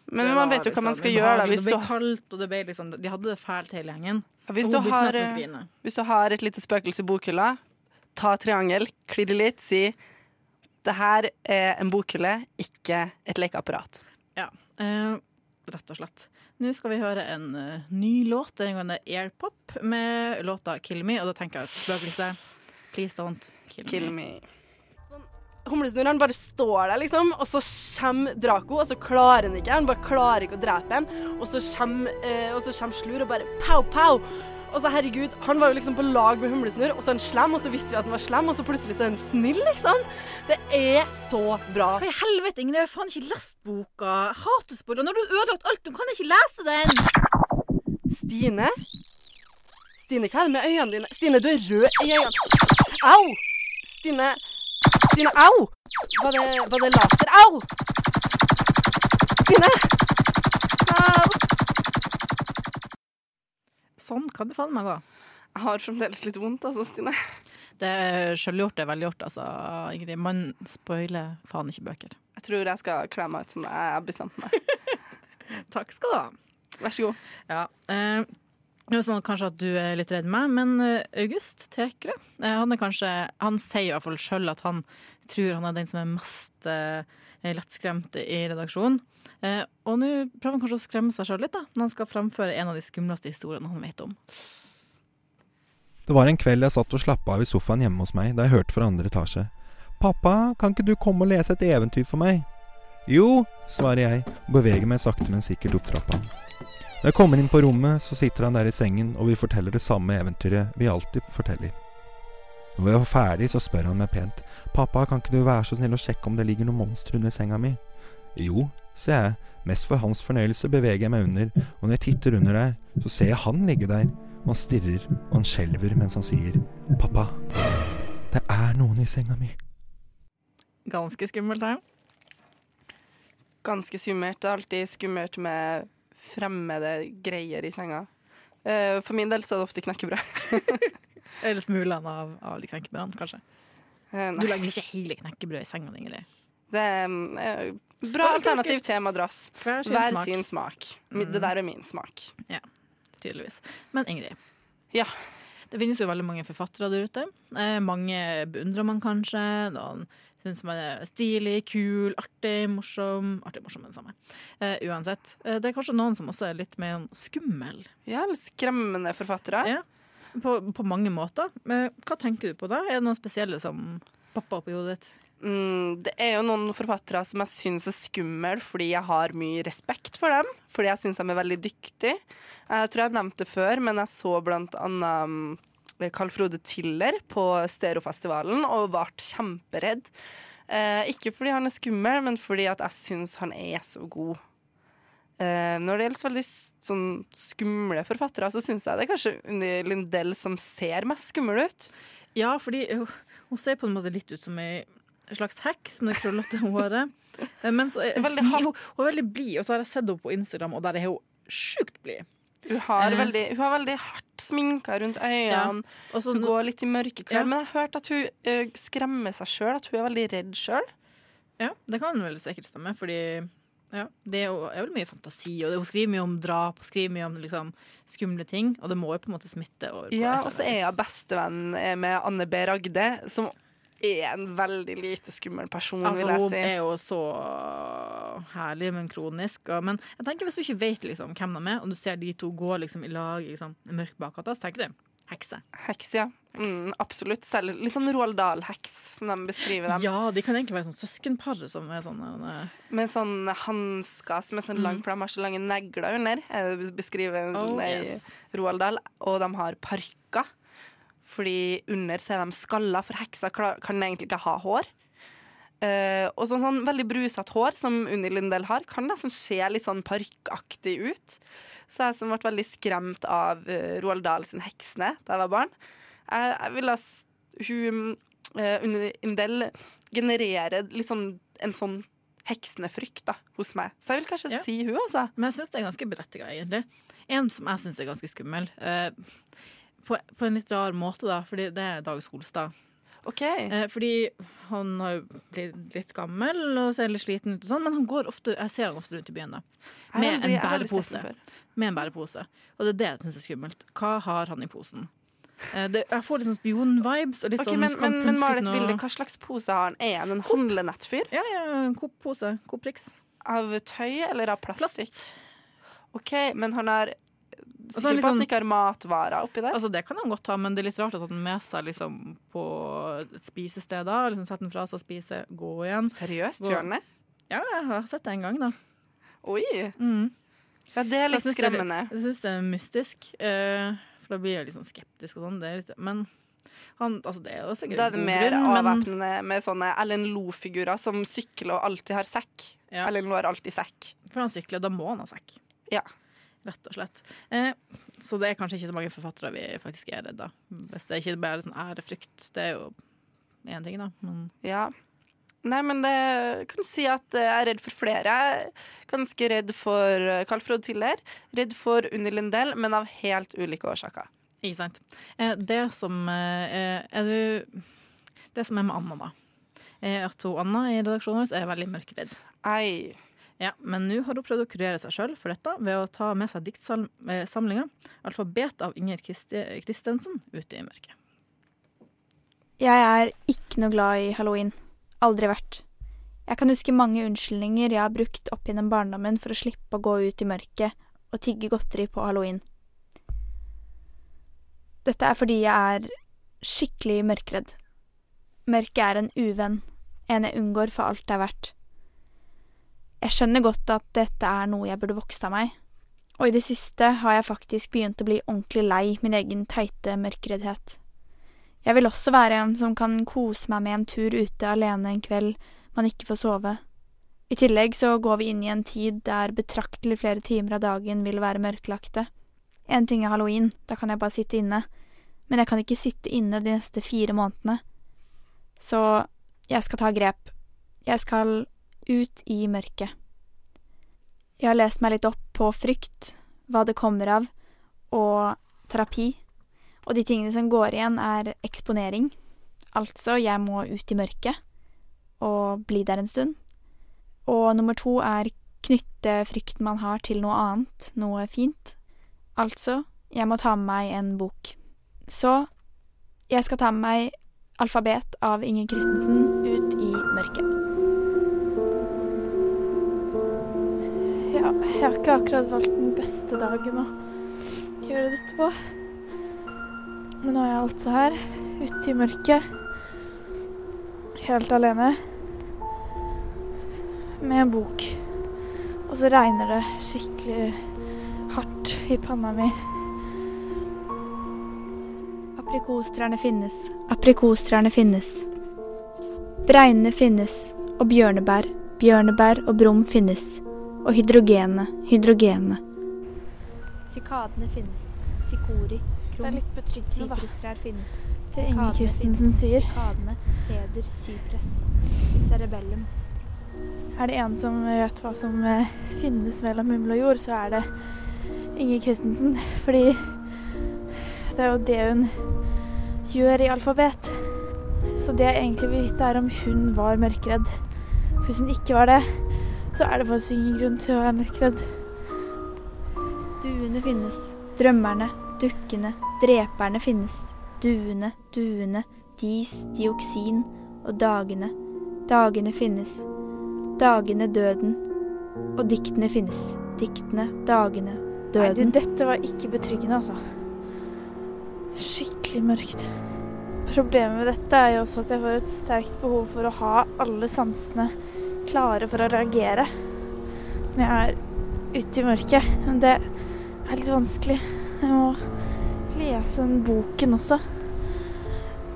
Men det man vet jo hva man liksom skal gjøre. da hvis Det ble kaldt, og det ble liksom De hadde det fælt hele gjengen. hvis, du har, eh, hvis du har et lite spøkelse i bokhylla, ta triangel, klirre litt, si det her er en bokhylle, ikke et lekeapparat. Ja, eh, rett og slett. Nå skal vi høre en uh, ny låt. Gangen er det Airpop med låta 'Kill Me'. Og da tenker jeg spøkelse Please don't kill, Kill me. me. Humlesnurr han bare står der, liksom, og så kommer Draco, og så klarer han ikke. Han bare klarer ikke å drepe ham. Og så kommer, eh, og så kommer Slur og bare pow, pow. Og så herregud, Han var jo liksom på lag med Humlesnurr, og så er han slem, og så visste vi at han var slem, og så plutselig så er han snill, liksom. Det er så bra. Hva i helvete, Ingrid? Jeg har faen ikke lest boka. Hatespoiler. Når du har ødelagt alt, du kan ikke lese den! Stine? Stine, hva er det med øynene dine? Stine, du er rød i øynene. Au! Stine Stine, au! Var det, var det laser? Au! Stine! Au! Sånn kan det faen meg gå. Jeg har fremdeles litt vondt, altså, Stine. Det er Sjølgjort er velgjort, altså, Ingrid. Man spoiler faen ikke bøker. Jeg tror jeg skal kle meg ut som jeg har bestemt meg. Takk skal du ha. Vær så god. Ja. Eh, det sånn kanskje at du er litt redd meg, men eh, August Tekre eh, han, er kanskje, han sier i hvert fall sjøl at han tror han er den som er mest eh, lettskremt i redaksjonen. Eh, og nå prøver han kanskje å skremme seg sjøl litt da, når han skal framføre en av de skumleste historiene han vet om. Det var en kveld jeg satt og slappa av i sofaen hjemme hos meg da jeg hørte fra andre etasje. Pappa, kan ikke du komme og lese et eventyr for meg? Jo, svarer jeg og beveger meg sakte, men sikkert opp trappa. Når jeg kommer inn på rommet, så sitter han der i sengen og vi forteller det samme eventyret vi alltid forteller. Når vi var ferdig, så spør han meg pent. Pappa, kan ikke du være så snill å sjekke om det ligger noe monster under senga mi? Jo, sier jeg. Mest for hans fornøyelse beveger jeg meg under, og når jeg titter under der, så ser jeg han ligge der. Og han stirrer, og han skjelver mens han sier, Pappa, det er noen i senga mi. Ganske skummelt, det. Ganske skummelt. Det er alltid skummelt med fremmede greier i senga. Eh, For min del så er det ofte knekkebrød. Eller smulene av, av de knekkebrødene, kanskje. Eh, Du lager ikke hele knekkebrød i senga di, eller? Det er mm, eh, bra alternativ til madrass. Hver sin Hver smak. sin smak. Det der er min smak. Ja, Tydeligvis. Men Ingrid. Ja. Det finnes jo veldig mange forfattere der ute. Eh, mange beundrer man kanskje. Noen syns man er stilig, kul, artig, morsom. Artig, morsom, men samme. Eh, uansett. Eh, det er kanskje noen som også er litt mer skummel. Ja, eller skremmende forfattere. Ja. På, på mange måter. Men hva tenker du på da? Er det noen spesielle som popper opp i hodet ditt? Mm, det er jo noen forfattere som jeg syns er skumle fordi jeg har mye respekt for dem. Fordi jeg syns de er veldig dyktige. Jeg tror jeg nevnte det før, men jeg så blant annet mm, Carl Frode Tiller på Stereofestivalen og ble kjemperedd. Eh, ikke fordi han er skummel, men fordi at jeg syns han er så god. Eh, når det gjelder veldig sånn skumle forfattere, så syns jeg det er kanskje Unni Lindell som ser mest skummel ut. Ja, fordi hun, hun ser på en måte litt ut som ei slags heks med krøllete håret. Eh, Men så er, Veldig hun, hun er veldig blid, og så har jeg sett henne på Instagram, og der er hun sjukt blid. Hun har, Eh. veldig, hun har veldig hardt sminka rundt øynene. Ja. Også, Hun går litt i mørke klær. Ja. Men jeg har hørt at hun ø, skremmer seg sjøl, at hun er veldig redd sjøl. Ja, det kan vel sikkert stemme, fordi ja, det er jo er vel mye fantasi, og hun skriver mye om drap, og skriver mye om liksom, skumle ting, og det må jo på en måte smitte over på Ja, og så er jeg bestevenn eh, med Anne B. Ragde, som er en veldig lite skummel person, Altså, vil hun jeg si. er jo så herlig, men kronisk. Og, men jeg tenker hvis du ikke vet liksom, hvem de er, og du ser de to gå liksom, i lag liksom, i mørk bakgata, så tenker du hekse. Heks, ja. Mm, absolutt. Selv litt sånn Roald Dahl-heks, som de beskriver dem. Ja, de kan egentlig være sånn søskenpar som er sånn eh, Med sånn hansker som er sånn lang, for de har så lange negler under. er Beskriver Oh, i yes. Roald Dahl. Og de har parykker. Fordi under så er de skalla, for heksa kan egentlig ikke ha hår. Uh, og sånn, sånn veldig brusete hår, som Unni Lindell har, kan nesten se litt sånn parykkaktig ut. Så jeg som ble veldig skremt av uh, Roald Dahl sin 'Heksene' da jeg var barn. Jeg, jeg ville Hun uh, Unni Lindell genererer litt sånn, en sånn heksenefrykt da, hos meg. Så jeg vil kanskje Ja. si hun, altså. Men jeg syns det er ganske berettiga, egentlig. En som jeg syns er ganske skummel. eh, på, på en litt rar måte, da, fordi det er Dag Solstad. Okay. Eh, fordi han har jo blitt litt gammel og ser litt sliten ut, og sånn, men han går ofte, jeg ser han ofte rundt i byen da, med aldri- en har bærepose. Med en bærepose. Og det er det jeg syns er skummelt. Hva har han i posen? Eh, det, jeg får litt sånn spion-vibes. og sånn, men, men, men mal et bilde. Hva slags pose har han? Er han en handlenettfyr? Ja, ja, en Coop-pose. Coop-Rix. Av tøy eller av plastikk? OK, men han er Altså, sikker på liksom- at han ikke har matvarer oppi der? Altså, det kan han godt ha, men det er litt rart at han med seg liksom, på et spisested da. Liksom Sette den fra seg spise, gå igjen. Seriøst, gjør han det? Ja, jeg har sett det en gang, da. Oi! Mm. Ja, det er litt jeg litt det skremmende. Jeg syns det er mystisk, uh, for da blir jeg litt sånn skeptisk og sånn. Men han, altså, det er jo sikkert Da er det mer avvæpnende med sånne Ellen Loe-figurer som sykler og alltid har sekk. Ja. Ellen Loe har alltid sekk. for han sykler, da må han ha sekk. Ja. Rett og slett. Eh, så det er kanskje ikke så mange forfattere vi faktisk er redd av. Hvis det ikke bare er sånn ærefrykt, det er jo én ting, da. Men Ja. Nei, men det kan si at jeg er redd for flere. Jeg er ganske redd for eh, Carl Frode Tiller. Redd for Unni Lindell, men av helt ulike årsaker. Ikke sant. Eh, det som eh, er du Det som er med Anna, da, er at hun Anna i redaksjonen vår er veldig mørkredd. Ei. Ja, men nå har hun prøvd å kurere seg sjøl for dette ved å ta med seg diktsamlinga 'Alfabet' av Inger Kristensen ute i mørket. Jeg er ikke noe glad i halloween. Aldri vært. Jeg kan huske mange unnskyldninger jeg har brukt opp gjennom barndommen for å slippe å gå ut i mørket og tigge godteri på halloween. Dette er fordi jeg er skikkelig mørkredd. Mørket er en uvenn, en jeg unngår for alt det er verdt. Jeg skjønner godt at dette er noe jeg burde vokst av meg, og i det siste har jeg faktisk begynt å bli ordentlig lei min egen teite mørkreddhet. Jeg vil også være en som kan kose meg med en tur ute alene en kveld man ikke får sove. I tillegg så går vi inn i en tid der betraktelig flere timer av dagen vil være mørklagte. En ting er halloween, da kan jeg bare sitte inne, men jeg kan ikke sitte inne de neste fire månedene. Så jeg skal ta grep. Jeg skal ut i mørket. Jeg har lest meg litt opp på frykt, hva det kommer av, og terapi. Og de tingene som går igjen, er eksponering. Altså, jeg må ut i mørket og bli der en stund. Og nummer to er knytte frykten man har til noe annet, noe fint. Altså, jeg må ta med meg en bok. Så jeg skal ta med meg Alfabet av Inger Christensen ut i mørket. Jeg har ikke akkurat valgt den beste dagen å gjøre dette på. Men nå er jeg altså her, ute i mørket. Helt alene. Med en bok. Og så regner det skikkelig hardt i panna mi. Aprikostrærne finnes, aprikostrærne finnes. Bregnene finnes, og bjørnebær, bjørnebær og brum finnes. Og hydrogenet, hydrogenet. Sikadene finnes, sikori, Det er litt betryggende, da. Sitrustrær finnes. Det Inge Sikadene Christensen sier. Sikadene, seder, sypress, cerebellum. Er det en som vet hva som eh, finnes mellom himmel og jord, så er det Inge Christensen. Fordi det er jo det hun gjør i alfabet. Så det jeg egentlig vil vite, er om hun var mørkredd. Hvis hun ikke var det, så er det faktisk ingen grunn til å være mørkredd. Duene finnes, drømmerne, dukkene, dreperne finnes. Duene, duene, dis, dioksin og dagene. Dagene finnes. Dagene døden. Og diktene finnes. Diktene, dagene, døden. Nei, du, dette var ikke betryggende, altså. Skikkelig mørkt. Problemet med dette er jo også at jeg får et sterkt behov for å ha alle sansene klare for å reagere når jeg er ute i mørket. Men det er litt vanskelig. Jeg må lese den boken også.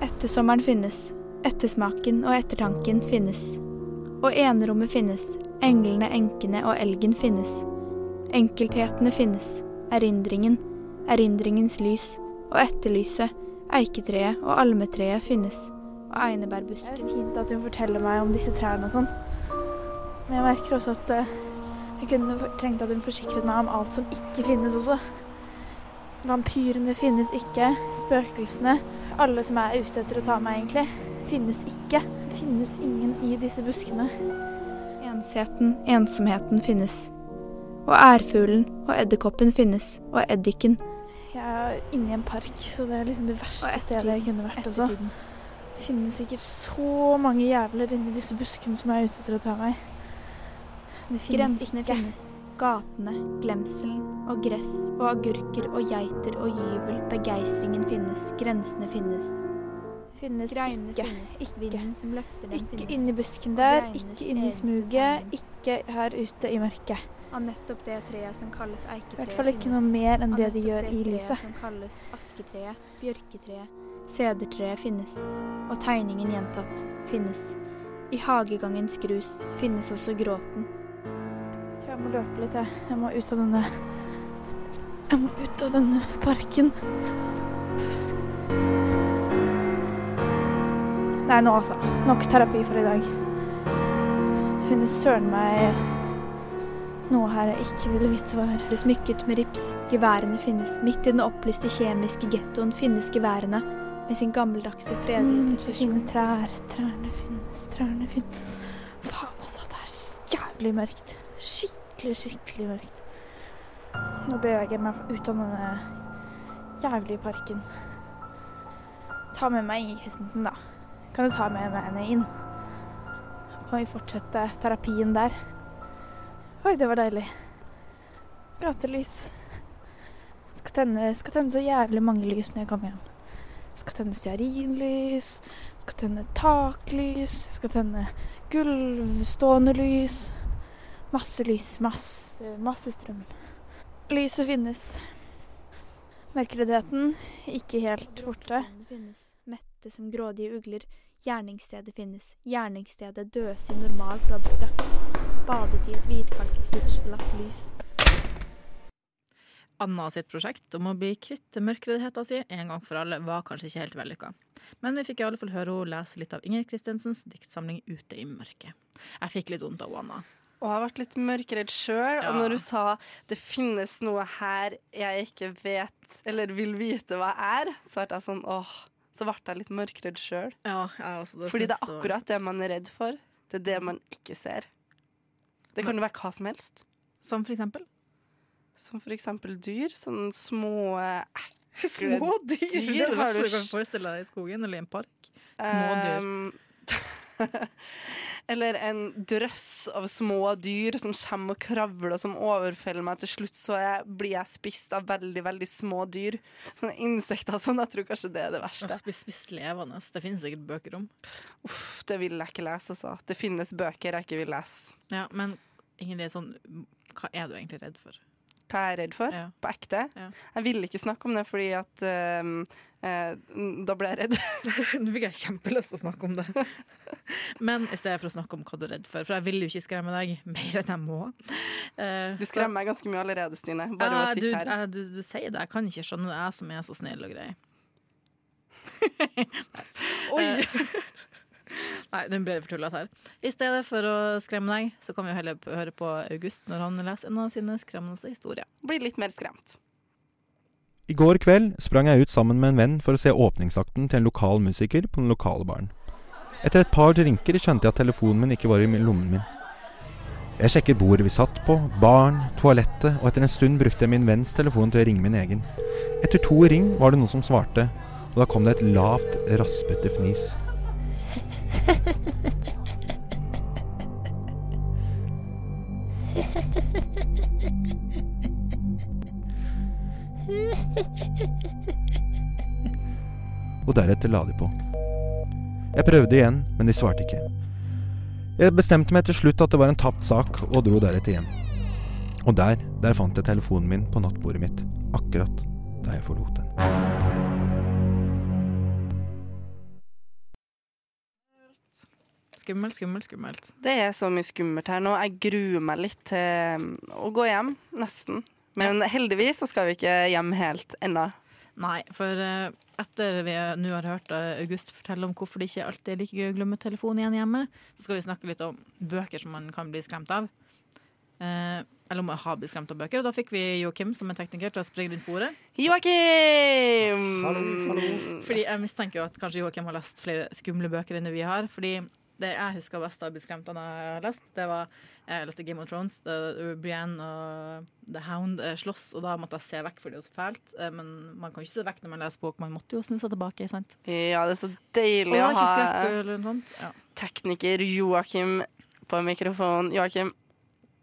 Ettersommeren finnes. Ettersmaken og ettertanken finnes. Og enerommet finnes. Englene, enkene og elgen finnes. Enkelthetene finnes. Erindringen. Erindringens lys. Og etterlyset. Eiketreet og almetreet finnes. Og Det er fint at hun forteller meg om disse trærne og sånn. Men jeg merker også at eh, jeg kunne trengt at hun forsikret meg om alt som ikke finnes også. Vampyrene finnes ikke. Spøkelsene, alle som er ute etter å ta meg egentlig, finnes ikke. Det finnes ingen i disse buskene. Ensheten, ensomheten finnes. Og ærfuglen og edderkoppen finnes. Og eddiken. Jeg er inne i en park, så det er liksom det verste stedet jeg kunne vært også. Finnes sikkert så mange jævler inni disse buskene som er ute etter å ta meg. Det finnes Grensene ikke. finnes. Gatene, glemselen og gress og agurker og geiter og gyvel. Begeistringen finnes. Grensene finnes. Finnes Greinene ikke. finnes. Ikke. Vinden som løfter dem, Ikke finnes. inni busken der, ikke inni smuget, ikke her ute i mørket. Av nettopp det treet som kalles eiketreet. I hvert fall ikke noe mer enn det de nettopp gjør det i treet som kalles asketreet, bjørketreet, sedertreet finnes. Og tegningen gjentatt finnes. I hagegangens grus finnes også gråten. Jeg tror jeg må løpe litt, jeg. Jeg må ut av denne Jeg må ut av denne parken. Nei, nå altså. Nok terapi for i dag. Det finnes søren meg noe her jeg ikke ville vite hva er. Det smykket med rips. Geværene finnes. Midt i den opplyste kjemiske gettoen finnes geværene med sin gammeldagse fredelige Mm, presisjon. fine trær. Trærne finnes, trærne finnes. Faen, altså. Det er så jævlig mørkt. Skikkelig, skikkelig mørkt. Nå beveger jeg meg ut av denne jævlige parken. Ta med meg Inger Christensen, da. Kan du ta med henne inn? Kan vi fortsette terapien der? Oi, det var deilig. Gatelys. Skal tenne, skal tenne så jævlig mange lys når jeg kommer hjem. Skal tenne stearinlys, skal tenne taklys, skal tenne gulvstående lys. Masse lys, masse, masse strøm. Lyset finnes. Mørkeredheten ikke helt borte. Finnes. Mette som grådige ugler. Gjerningsstedet finnes. Gjerningsstedet døsig normalt og abstrakt. Badet i et hvitkalket gudskjelagt lys. Anna sitt prosjekt om å bli kvitt mørkreddheten sin en gang for alle var kanskje ikke helt vellykka. Men vi fikk i alle fall høre henne lese litt av Inger Kristensens diktsamling 'Ute i mørket'. Jeg fikk litt vondt av Anna. Og jeg vært litt mørkredd sjøl. Ja. Og når hun sa det finnes noe her jeg ikke vet eller vil vite hva er, så ble jeg sånn åh. Så ble jeg litt mørkredd sjøl. Ja, jeg også, det Fordi det er akkurat det man er redd for. Det er det man ikke ser. Det kan jo være hva som helst. Som for eksempel? Som for eksempel dyr. Sånne små ekle Små dyr! Det er det verste du kan forestille deg i skogen eller i en park. Små dyr. Eller en drøss av små dyr som kommer og kravler og som overfeller meg. Til slutt så jeg, blir jeg spist av veldig veldig små dyr. Sånne insekter sånn. Jeg tror kanskje det er det verste. Åh, Blir spist levende. Det finnes sikkert bøker om. Uff, det vil jeg ikke lese, altså. Det finnes bøker jeg ikke vil lese. Ja, men Ingrid, sånn, hva er du egentlig redd for? Hva er redd for? Ja. På ekte? Ja. Jeg ville ikke snakke om det fordi at ehm, eh, Da ble jeg redd. Nå fikk jeg kjempelyst til å snakke om det. Men i stedet for å snakke om hva du er redd for, for jeg vil jo ikke skremme deg mer enn jeg må. Uh, Du skremmer meg ganske mye allerede, Stine. Bare ja, å du, her. eh, du, du sier det. Jeg kan ikke skjønne det, jeg som er så snill og grei. Oi! Nei, den ble for tullete her. I stedet for å skremme deg, så kan vi jo heller høre på August når han leser en av sine skremmende historier. Blir litt mer skremt. I går kveld sprang jeg ut sammen med en venn for å se åpningsakten til en lokal musiker på den lokale baren. Etter et par drinker skjønte jeg at telefonen min ikke var i lommen min. Jeg sjekket bordet vi satt på, baren, toalettet, og etter en stund brukte jeg min venns telefon til å ringe min egen. Etter to ring var det noen som svarte, og da kom det et lavt, raspete fnis. Og deretter la de på. Jeg prøvde igjen, men de svarte ikke. Jeg bestemte meg til slutt at det var en tapt sak, og dro deretter hjem. Og der, der fant jeg telefonen min på nattbordet mitt, akkurat da jeg forlot den. Skummelt, skummelt, skummelt. Det er så mye skummelt her nå. Jeg gruer meg litt til um, å gå hjem, nesten. Men heldigvis så skal vi ikke hjem helt ennå. Nei, for eh, etter vi nå har hørt eh, August fortelle om hvorfor det ikke alltid er like gøy å glemme telefonen igjen hjemme, så skal vi snakke litt om bøker som man kan bli skremt av. Eh, eller om jeg har blitt skremt av bøker. Og da fikk vi Joakim som er tekniker til å springe rundt bordet. Joakim! Fordi jeg mistenker jo at kanskje Joakim har lest flere skumle bøker enn det vi har. Fordi det jeg husker best av å bli skremt av jeg har lest, det var jeg leste Game of Thrones, Brienne og The Hound eh, slåss, og da måtte jeg se vekk fordi det var så fælt. Eh, Men man kan ikke se vekk når man leser bok, man måtte jo snu seg tilbake, sant? Ja, det er så deilig å ha skrekk. Ja. tekniker Joakim på mikrofon. Joakim,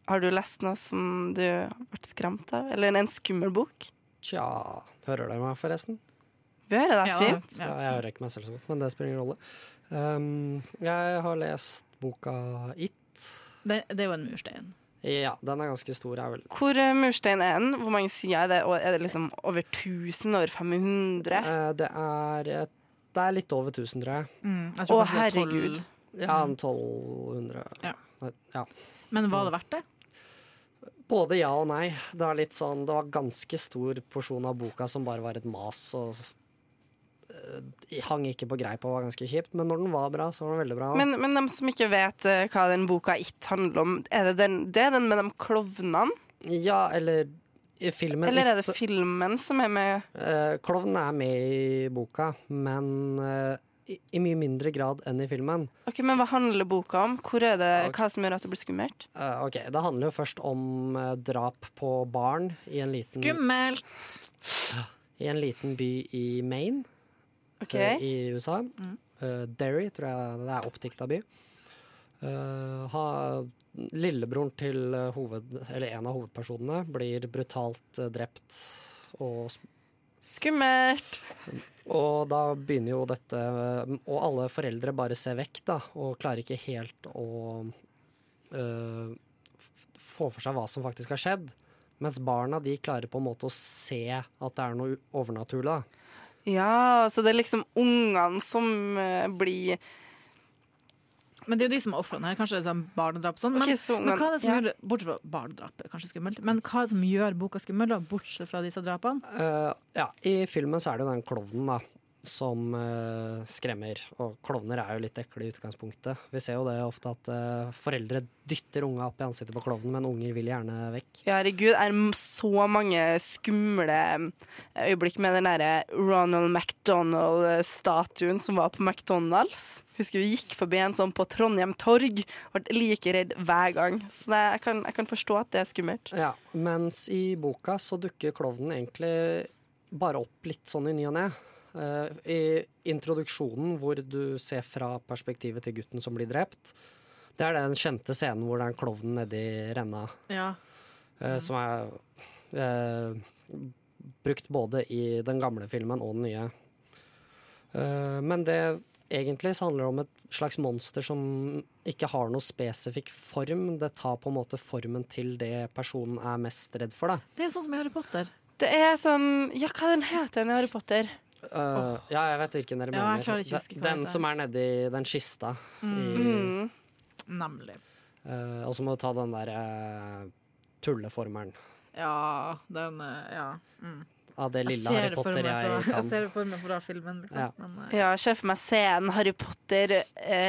har du lest noe som du har vært skremt av? Eller en skummel bok? Tja, hører dere meg forresten? Vi hører deg Ja, fint. Ja, jeg hører ikke meg selv så godt, men det spiller ingen rolle. Um, jeg har lest boka It. Det, det er jo en murstein. Ja, den er ganske stor. Er vel Hvor uh, murstein er den? Hvor mange sider er det? Og er det liksom over 1000? Over 500? Uh, Det er, det er litt over 1000, tror jeg. Mm, jeg Å, tror er herregud. 12 Ja, en 1200. Ja. ja. Men var det verdt det? Både ja og nei. Det var litt sånn Det var ganske stor porsjon av boka som bare var et mas. Og eh, hang ikke på greip og var ganske kjipt. Men når den var bra, så var den veldig bra. Men, men de som ikke vet eh, hva den boka It handler om, er det den, det er den med de klovnene? Ja, eller filmen Eller er det It- filmen som er med? Uh, Klovnen er med i boka, men uh, i, i mye mindre grad enn i filmen. Ok, Men hva handler boka om? Hvor er det, okay. Hva som gjør at det blir skummelt? Uh, ok, Det handler jo først om uh, drap på barn i en liten, Skummelt! i en liten by i Maine Ok, eh, i USA. Mm. Eh, Derry, tror jeg det er oppdikta by. Eh, ha, lillebroren til hoved, eller en av hovedpersonene blir brutalt drept. Og, Skummelt! og da begynner jo dette Og alle foreldre bare ser vekk, da, og klarer ikke helt å uh, få for seg hva som faktisk har skjedd. Mens barna de klarer på en måte å se at det er noe overnaturlig. da. Ja, så det er liksom ungene som uh, blir Men det er jo de som er ofrene her. Kanskje det er sånn barnedrap og sånn. Men, så men hva er det som ja. gjør Bortsett fra barnedrap kanskje skummelt, men hva er det som gjør boka skummel, da, bortsett fra disse drapene? Uh, ja, I filmen så er det jo den klovnen da, som uh, skremmer. Og klovner er jo litt ekle i utgangspunktet. Vi ser jo det ofte at uh, foreldre dytter unga opp i ansiktet på klovnen, men unger vil gjerne vekk. Ja, herregud, er det så mange skumle øyeblikk med den derre Ronald McDonald-statuen som var på McDonald's. Husker vi gikk forbi en sånn på Trondheim torg, ble like redd hver gang. Så det, jeg, kan, jeg kan forstå at det er skummelt. Ja, mens i boka så dukker klovnen egentlig bare opp litt sånn i ny og ne. Eh, I introduksjonen hvor du ser fra perspektivet til gutten som blir drept, det er den kjente scenen hvor det er en klovn nedi renna. Ja. Mm. Som er eh, brukt både i den gamle filmen og den nye. Eh, men det egentlig så handler det om et slags monster som ikke har noe spesifikk form. Det tar på en måte formen til det personen er mest redd for. Da. Det er sånn som i Harry Potter. Det er sånn Ja, hva er den heter den i Harry Potter? Eh, Ja, jeg vet hvilken dere mener. Ja, den er. som er nedi den kista. I, Mm. Nemlig. Uh, og så må du ta den der uh, tulleformelen Ja, den eh, Ja. Mm. av det lille Harry Potter jeg fra, kan. Jeg ser det for meg fra filmen, liksom. Ja. Men, Ja, ser for meg scenen Harry Potter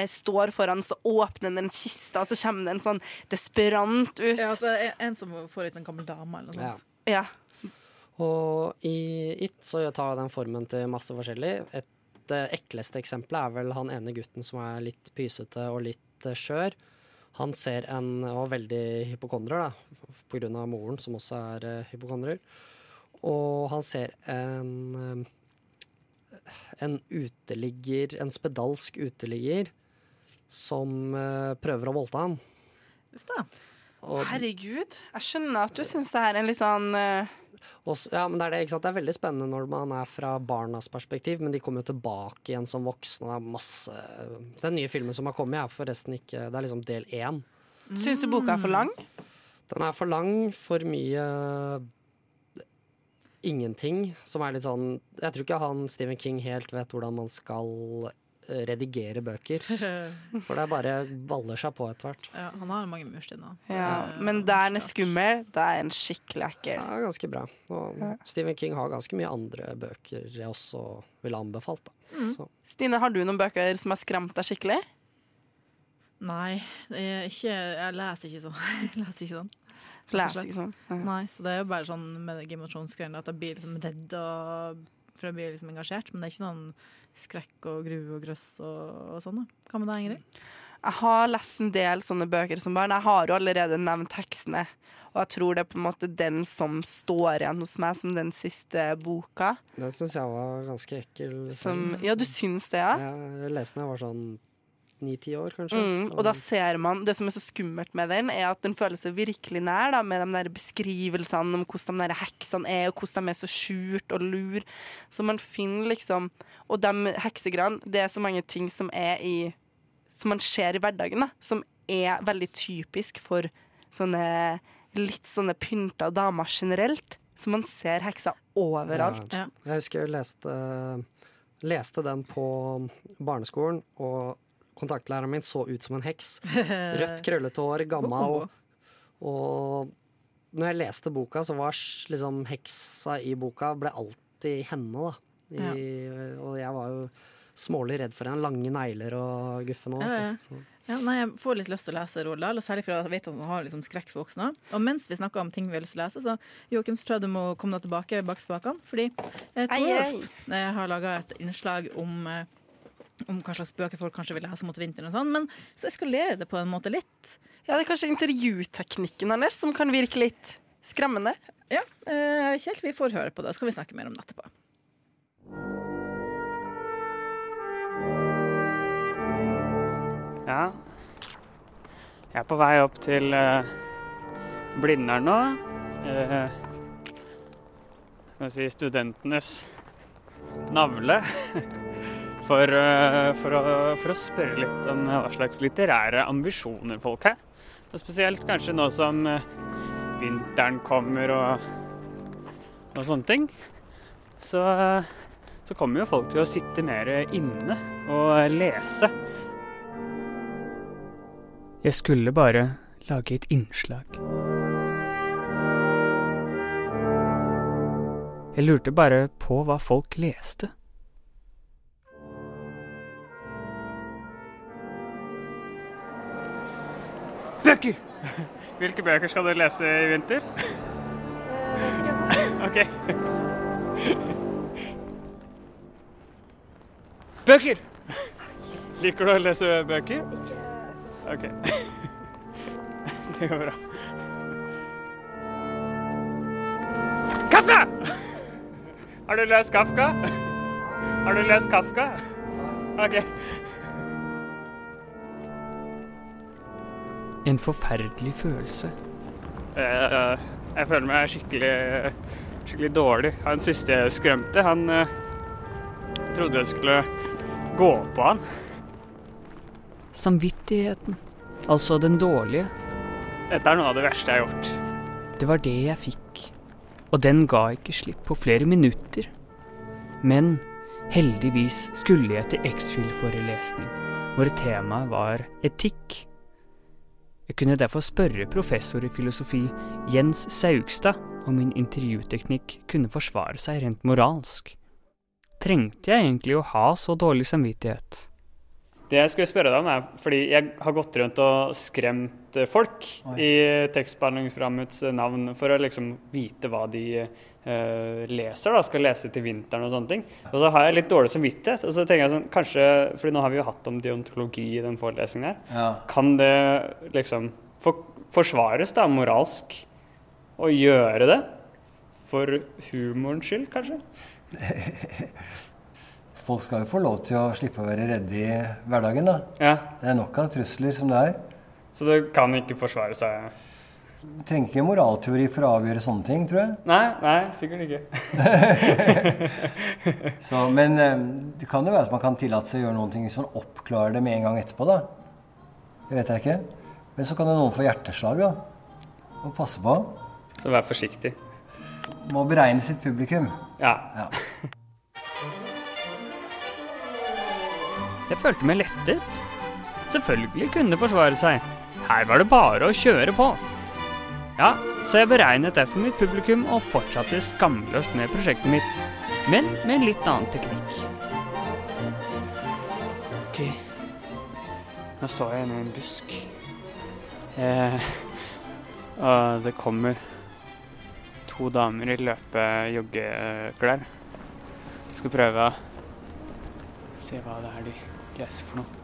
står foran, så åpner den kista, og så kommer det en sånn desperant ut. ja, altså, en, en som får ut en gammel dame, eller noe Ja. Ja. Og i It så tar den formen til masse forskjellig. Et ekleste eksempel er vel han ene gutten som er litt pysete og litt eh, skjør. Han ser en og veldig hypokondrer, da, av moren, som også er uh, hypokondrer. Og han ser en eh, en uteligger, en spedalsk uteligger, som eh, prøver å voldta han. Uff da. Og- Herregud, jeg skjønner at du syns det her er en litt sånn uh... også, ja, men det er det? Det er veldig spennende når man er fra barnas perspektiv, men de kommer jo tilbake igjen som voksne. Det er masse Den nye filmen som har kommet, er forresten ikke Det er liksom del én. Syns du boka er for lang? Den er for lang, for mye ingenting, som er litt sånn Jeg tror ikke han Stephen King helt vet hvordan man skal eh, redigere bøker. For det bare baller seg på etter hvert. Ja, han har mange mursteiner. Ja, men der den er skummel, det er en skikkelig ekkel. Ja, ganske bra. Og Stephen King har ganske mye andre bøker jeg også ville anbefalt. Da. Mm. Så. Stine, har du noen bøker som har skremt deg skikkelig? Nei, jeg, ikke, jeg leser ikke sånn. Jeg leser ikke sånn. Leser ikke sånn. Ja. Nei, så det er jo bare sånn med Game of Thrones-greiene at jeg blir liksom redd og for jeg blir liksom engasjert. Men det er ikke sånn skrekk og gru og grøss og, og sånn. Hva med deg, Ingrid? Jeg har lest en del sånne bøker som barn. Jeg har jo allerede nevnt tekstene. Og jeg tror det er på en måte den som står igjen hos meg som den siste boka. Den syns jeg var ganske ekkel. Som, ja, du syns det, ja? Jeg leste den jeg var sånn ni-ti år, kanskje. Mm, og da ser man Det som er så skummelt med den, er at den føles virkelig nær da, med de der beskrivelsene om hvordan de der heksene er, og hvordan de er så skjult og lur. Så man finner liksom Og de heksegran, det er så mange ting som er i Som man ser i hverdagen, da. Som er veldig typisk for sånne litt sånne pynta damer generelt. Så man ser heksa overalt. Ja. Jeg husker jeg leste, leste den på barneskolen, og kontaktlæreren min så ut som en heks. Rødt, krøllete hår, gammel. Og når jeg leste boka, så var liksom heksa i boka ble alltid henne, da. I, Og jeg var jo smålig redd for henne. Lange negler og guffen og Ja, ja. Så. Ja, nei, jeg får litt lyst til å lese Roald Dahl, særlig fordi jeg vet at han har liksom skrekk for voksne. Og mens vi snakker om ting vi har lyst til å lese, så Joakim, så tror jeg du må komme deg tilbake bak spakene. Fordi eh, Torolf har laga et innslag om eh, om hva slags bøker folk kanskje vil lese mot vinteren. og sånn, Men så eskalerer det på en måte litt. Ja, det er kanskje intervjuteknikken hennes som kan virke litt skremmende. Ja, eh, Kjell, vi får høre på det, så skal vi snakke mer om det etterpå. Ja. Jeg er på vei opp til uh, Blindern nå. Uh, skal vi si studentenes navle. For, eh, for, å, for å spørre litt om hva slags litterære ambisjoner folk har. Og spesielt kanskje nå som eh, vinteren kommer og, og sånne ting. Så, eh, så kommer jo folk til å sitte mer inne og lese. Jeg skulle bare lage et innslag. Jeg lurte bare på hva folk leste. Bøker! Hvilke bøker skal du lese i vinter? OK. Bøker! Liker du å lese bøker? OK. Det går bra. Kafka! Har du lest Kafka? Har du lest Kafka? OK. En forferdelig følelse. Eh, Jeg føler meg skikkelig, skikkelig dårlig. Han siste jeg skremte, han eh, trodde jeg skulle gå på han. Samvittigheten. Altså den dårlige. Dette er noe av det verste jeg har gjort. Det var det jeg fikk. Og den ga ikke slipp på flere minutter. Men heldigvis skulle jeg til X-Fill-forelesning, hvor temaet var etikk. Jeg kunne derfor spørre professor i filosofi Jens Saugstad om min intervjuteknikk kunne forsvare seg rent moralsk. Trengte jeg egentlig å ha så dårlig samvittighet? Det jeg skulle spørre deg om, er fordi jeg har gått rundt og skremt folk i tekstbehandlingsprogrammets navn for å liksom vite hva de leser, da, skal lese til vinteren og sånne ting. Og så har jeg litt dårlig samvittighet. Og så tenker jeg sånn, kanskje, fordi nå har vi jo hatt om deontologi i den forelesningen her, Ja. kan det liksom for, forsvares da moralsk å gjøre det? For humorens skyld, kanskje? Folk skal jo få lov til å slippe å være redde i hverdagen, da. Ja. Det er nok av trusler som det er. Så det kan ikke forsvare seg? Trenger ikke moralteori for å avgjøre sånne ting, tror jeg. Nei, nei, sikkert ikke. Så, men eh, det kan jo være at man kan tillate seg å gjøre noen ting hvis man oppklarer det med en gang etterpå, da. Det vet jeg ikke. Men så kan jo noen få hjerteslag, da. Og passe på. Så vær forsiktig. Må beregne sitt publikum. Ja. Ja. Jeg følte meg lettet. Selvfølgelig kunne det forsvare seg. Her var det bare å kjøre på. Ja, så jeg beregnet derfor mitt publikum og fortsatte skamløst med prosjektet mitt. Men med en litt annen teknikk. OK. Nå står jeg inne i en busk. Eh, og det kommer to damer i løpe-joggeklær. Skal prøve å se hva det er de leser for noe.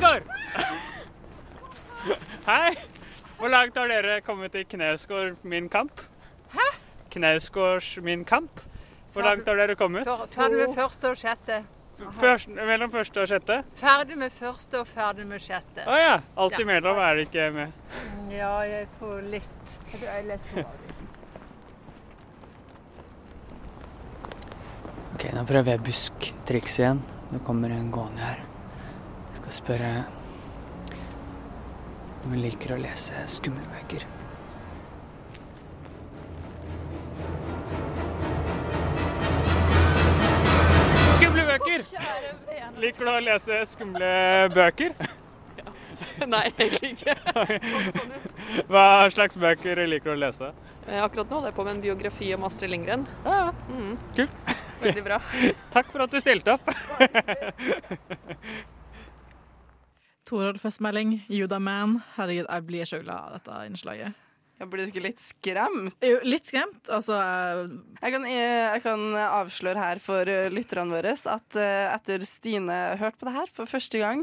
Der! Hei! Hvor langt har dere kommet i Knausgård min kamp? Hæ? Knausgårds min kamp? Hvor langt har dere kommet? Ferdig med første og sjette. Først, mellom første og sjette? Ferdig med første og ferdig med sjette. Å ja. Alt Ja. imellom er det ikke med. Ja, jeg tror litt. Jeg. Ok, nå prøver jeg busktriks igjen. Nå kommer en gående her. Skal spørre om hun liker å lese skumle bøker. Skumle bøker! Liker du å lese skumle bøker? Ja. Nei, egentlig ikke. Hva slags bøker liker du å lese? Eh, Akkurat nå holder jeg på med en biografi om Astrid Lindgren. Ja, Mm. Kult. Veldig bra. Takk for at du stilte opp. Torald først melding. Juda Man. Herregud, jeg blir så glad av dette innslaget. Jeg blir du ikke litt skremt? Jo, litt skremt. Altså Jeg kan, jeg kan avsløre her for eh, lytterne våre at eh, etter Stine hørte på det her for første gang,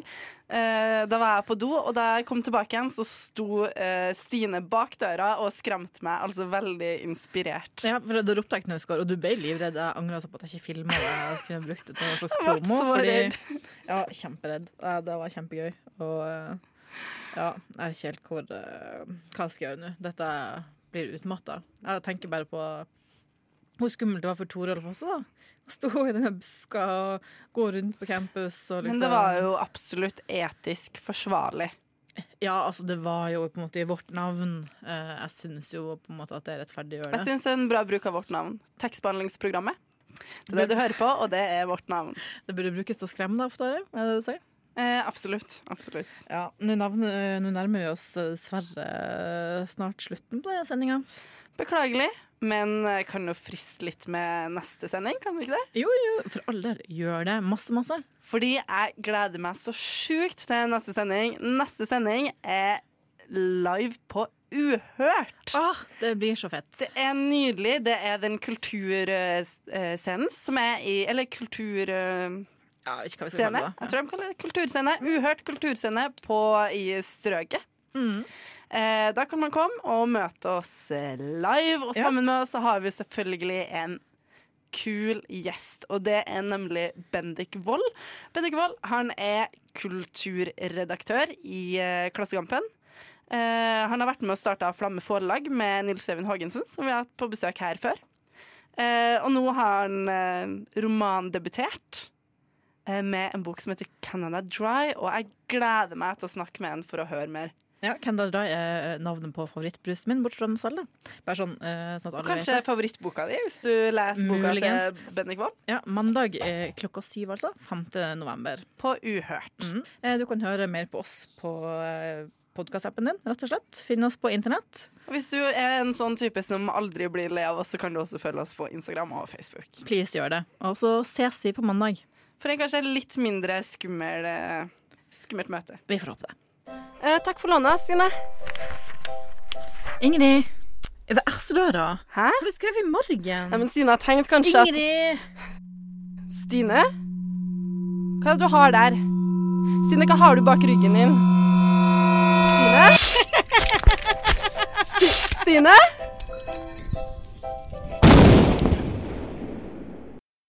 eh, da var jeg på do, og da jeg kom tilbake igjen, så sto eh, Stine bak døra og skremte meg, altså veldig inspirert. Ja, for Da ropte jeg Knausgård, og du ble livredd. Jeg angra på at jeg ikke filma det. Jeg skulle brukt det til en slags promo. Jeg ble så så fordi, jeg ja, kjemperedd. Det var kjempegøy. Og eh, ja, jeg vet ikke helt hvor, uh, hva jeg skal gjøre nå. Dette blir utmatta. Jeg tenker bare på hvor skummelt det var for Toralf også, da. Å stå i denne buska og gå rundt på campus og liksom Men det var jo absolutt etisk forsvarlig. Ja, altså det var jo på en måte i vårt navn. Eh, jeg syns jo på en måte at det er rettferdig å gjøre Jeg det. syns en bra bruk av vårt navn. Tekstbehandlingsprogrammet. Det er det du hører på, og det er vårt navn. Det burde brukes til å skremme deg oftere, er det du sier? Eh, absolutt. Absolutt. Ja, Nå eh, nærmer vi oss eh, dessverre eh, snart slutten på denne sendinga. Beklagelig, men kan jo friste litt med neste sending, kan vi ikke det? Jo, jo, for all del. Gjør det. Masse, masse. Fordi jeg gleder meg så sjukt til neste sending. Neste sending er live på Uhørt. Åh, det blir så fett. Det er nydelig. Det er den kulturscenen som er i Eller kultur... Ja, Scene. Jeg tror de kaller det kulturscene. Uhørt kulturscene på, i Strøget. Mm. Eh, da kan man komme og møte oss live, og Ja. sammen med oss så har vi selvfølgelig en kul gjest, og det er nemlig Bendik Wold. Bendik Wold han er kulturredaktør i eh, Klassekampen. Eh, han har vært med og starta Flamme forlag med Nils Even Haagensen, som vi har hatt på besøk her før. Eh, og nå har han eh, romandebutert med en bok som heter Canada Dry, og jeg gleder meg til å snakke med en for å høre mer. Ja, Canada Dry er navnet på favorittbrusen min, bortsett fra den selv Bare sånn, eh, sånn Kanskje favorittboka di, hvis du leser boka Muligens. til Bendik Wold. Ja, mandag eh, klokka syv, altså. 5. november. På Uhørt. Mm. Eh, du kan høre mer på oss på eh, podkastappen din, rett og slett. Finn oss på internett. Hvis du er en sånn type som aldri blir lei av oss, så kan du også følge oss på Instagram og Facebook. Please gjør det. Og så ses vi på mandag. For en kanskje litt mindre skummel, eh, skummelt møte. Vi får håpe det. Eh, takk for lånet, Stine. Ingrid, er det S-døra? Hæ? Har du skrevet i morgen? Ja, men Stine har tenkt kanskje Ingrid! at Stine? Hva er det du har der? Stine, hva har du bak ryggen din? Stine? Sti Stine?